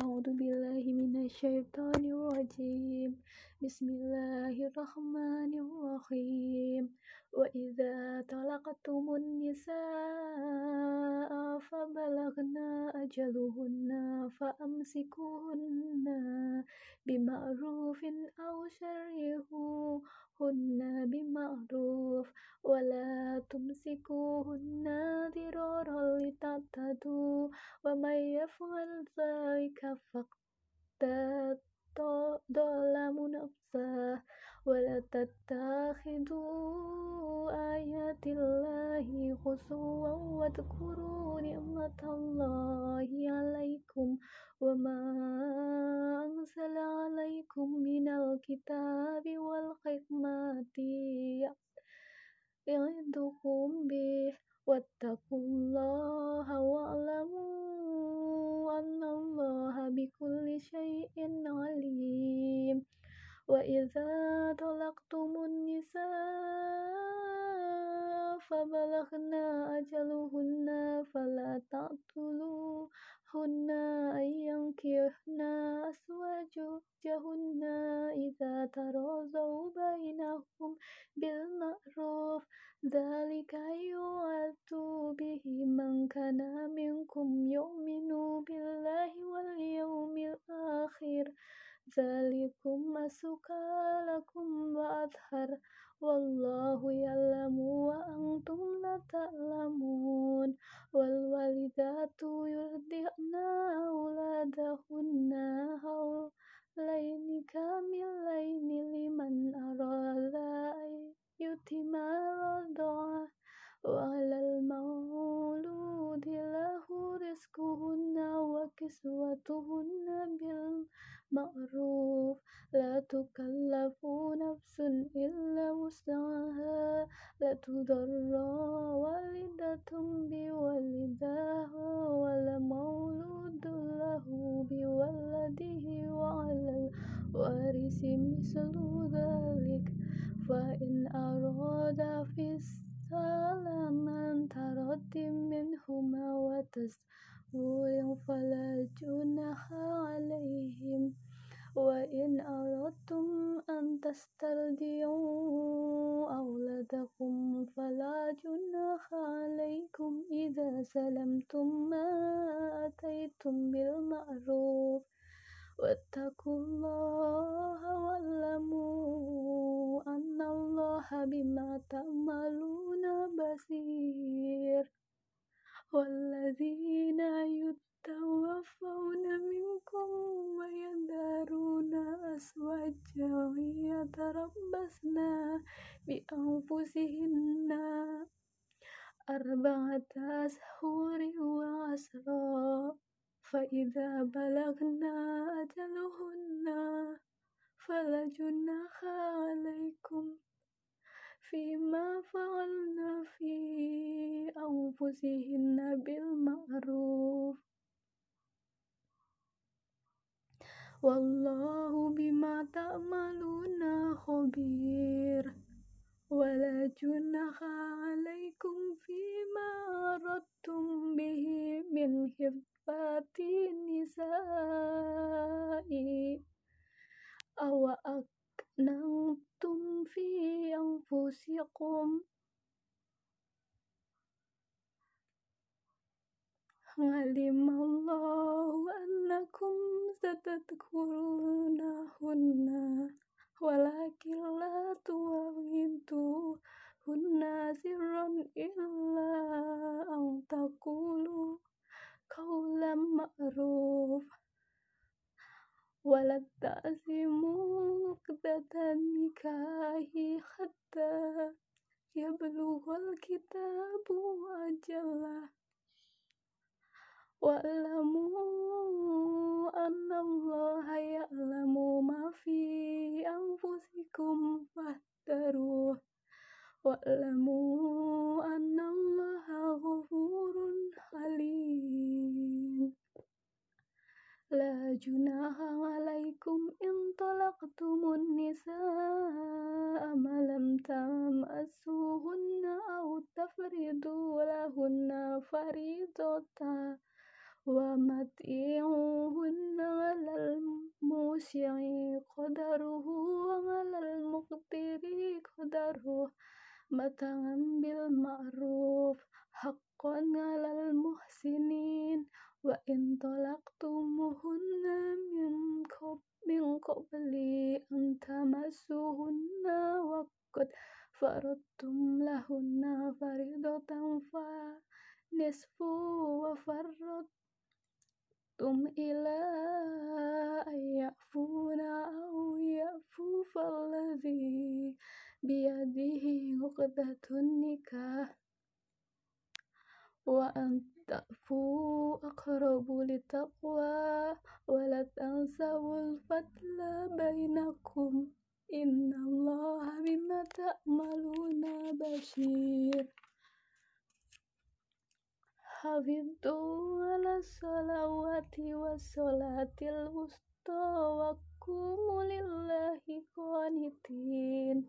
Oh أعوذ بالله من الشيطان الرجيم. بسم الله الرحمن الرحيم. وإذا طلقتم النساء فبلغن أجلهن فأمسكوهن بمعروف أو شرعوهن بمعروف. ولا تمسكوهن ضرارا لتعتدوا. ومن يفعل ذلك فقد ظلم نفسه ولا تتخذوا آيات الله هزوا واذكروا نعمة الله عليكم وما أنزل عليكم من الكتاب والحكمة يعظكم به واتقوا الله واعلموا أن الله بكل شيء عليم. وإذا طلقتم النساء فبلغن أجلهن فلا تقتلوهن أن ينكحن أزواجهن إذا تراضوا بينهم بالمعروف. ذلك يوعظ به من كان منكم يؤمن بالله واليوم الآخر. ذلكم أزكى لكم وأطهر. والله يعلم وأنتم لا تعلمون. والوالدات يرضعن أولادهن حولين كاملين وكسوتهن بالمعروف. لا تكلف نفس إلا وسعها. لا تضر والدة بوالدها ولا مولود له بولده وعلى الوارث مثل ذلك. فإن أرادا فصالا ترد منهما وتسويا فلا جناح عليهم وإن أردتم أن تسترضعوا أولادكم فلا جناح عليكم إذا سلمتم ما آتيتم بالمعروف واتقوا الله واعلموا أن الله بما تعملون بصير. والذين يتوفون منكم ويذرون أزواجا يتربصن بأنفسهن أربعة أشهر وعشرا فإذا بلغن أجلهن فلا جناح عليكم فيما فعلن في أنفسهن بالمعروف. والله بما تعملون خبير. ولا جناح عليكم فيما أردتم به من خفة النساء. أو أكننتم في أنفسكم علم الله أنكم ستذكرونهن ولكن لا تواعدوهن سرا إلا أن تقولوا قولا معروف ولا تعزموا عقدة النكاح حتى يبلغ الكتاب أجله واعلموا أن الله يعلم ما في أنفسكم فاحذروه واعلموا أن الله غفور حليم لا جناح عليكم إن طلقتم النساء ما لم تمسوهن أو تفرضوا لهن فريضة ومتيعوهن على الموسع قدره وعلى المقدر قدره. متاعا بالمعروف حقا على المحسنين. وإن طلقتموهن من قبل من قبل أن تمسوهن وقد فرضتم لهن فريضة فنصف وفرضتم إلى أن يعفون أو يعفو فالذي بيده عقدة النكاح. وأن تعفوا أقرب للتقوى ولا تنسوا الفضل بينكم. إن الله بما تعملون بشير. حافظوا على الصلوات والصلاة الوسطى وقوموا لله قانتين.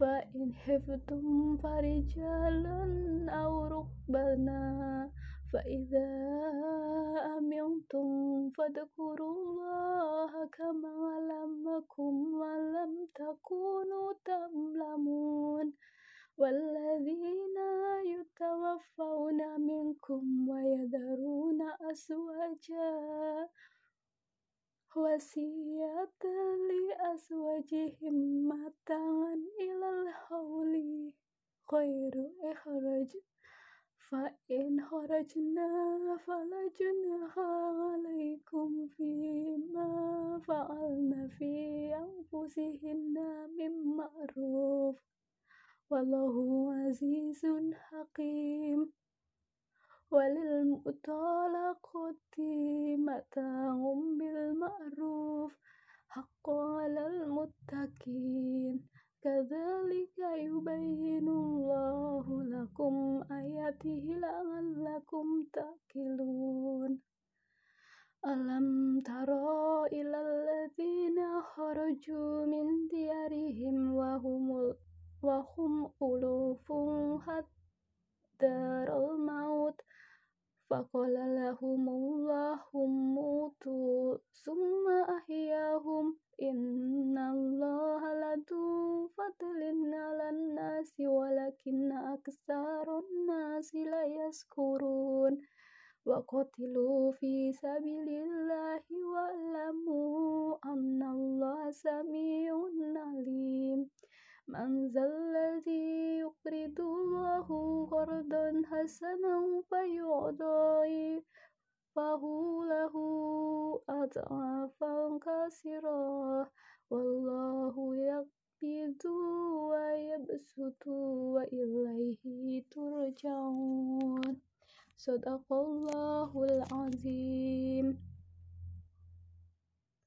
فإن خفتم فرجالا أو ركبانا فإذا أمنتم فاذكروا الله كما علمكم ولم تكونوا تعلمون والذين يتوفون منكم ويذرون أزواجا وصية لأزواجهم متاعا إلى الحول. غير إخراج فإن خرجنا فلا جناح عليكم فيما فعلن في أنفسهن من معروف. والله عزيز حكيم. وللمطلقات متاع بالمعروف حقا على المتقين. كذلك يبين الله لكم آياته لعلكم تعقلون. ألم ترى إلى الذين خرجوا من ديارهم وهم وهم ألوف حتى الموت. فقال لهم الله موتوا ثم أحياهم. إن الله لذو فضل على الناس ولكن أكثر الناس لا يشكرون. وقتلوا في سبيل الله واعلموا أن الله سميع من ذا الذي يقرض الله قرضا حسنا فيضاعفه له أضعافا كثيرة. والله يقبض ويبسط وإليه ترجعون. صدق الله العظيم.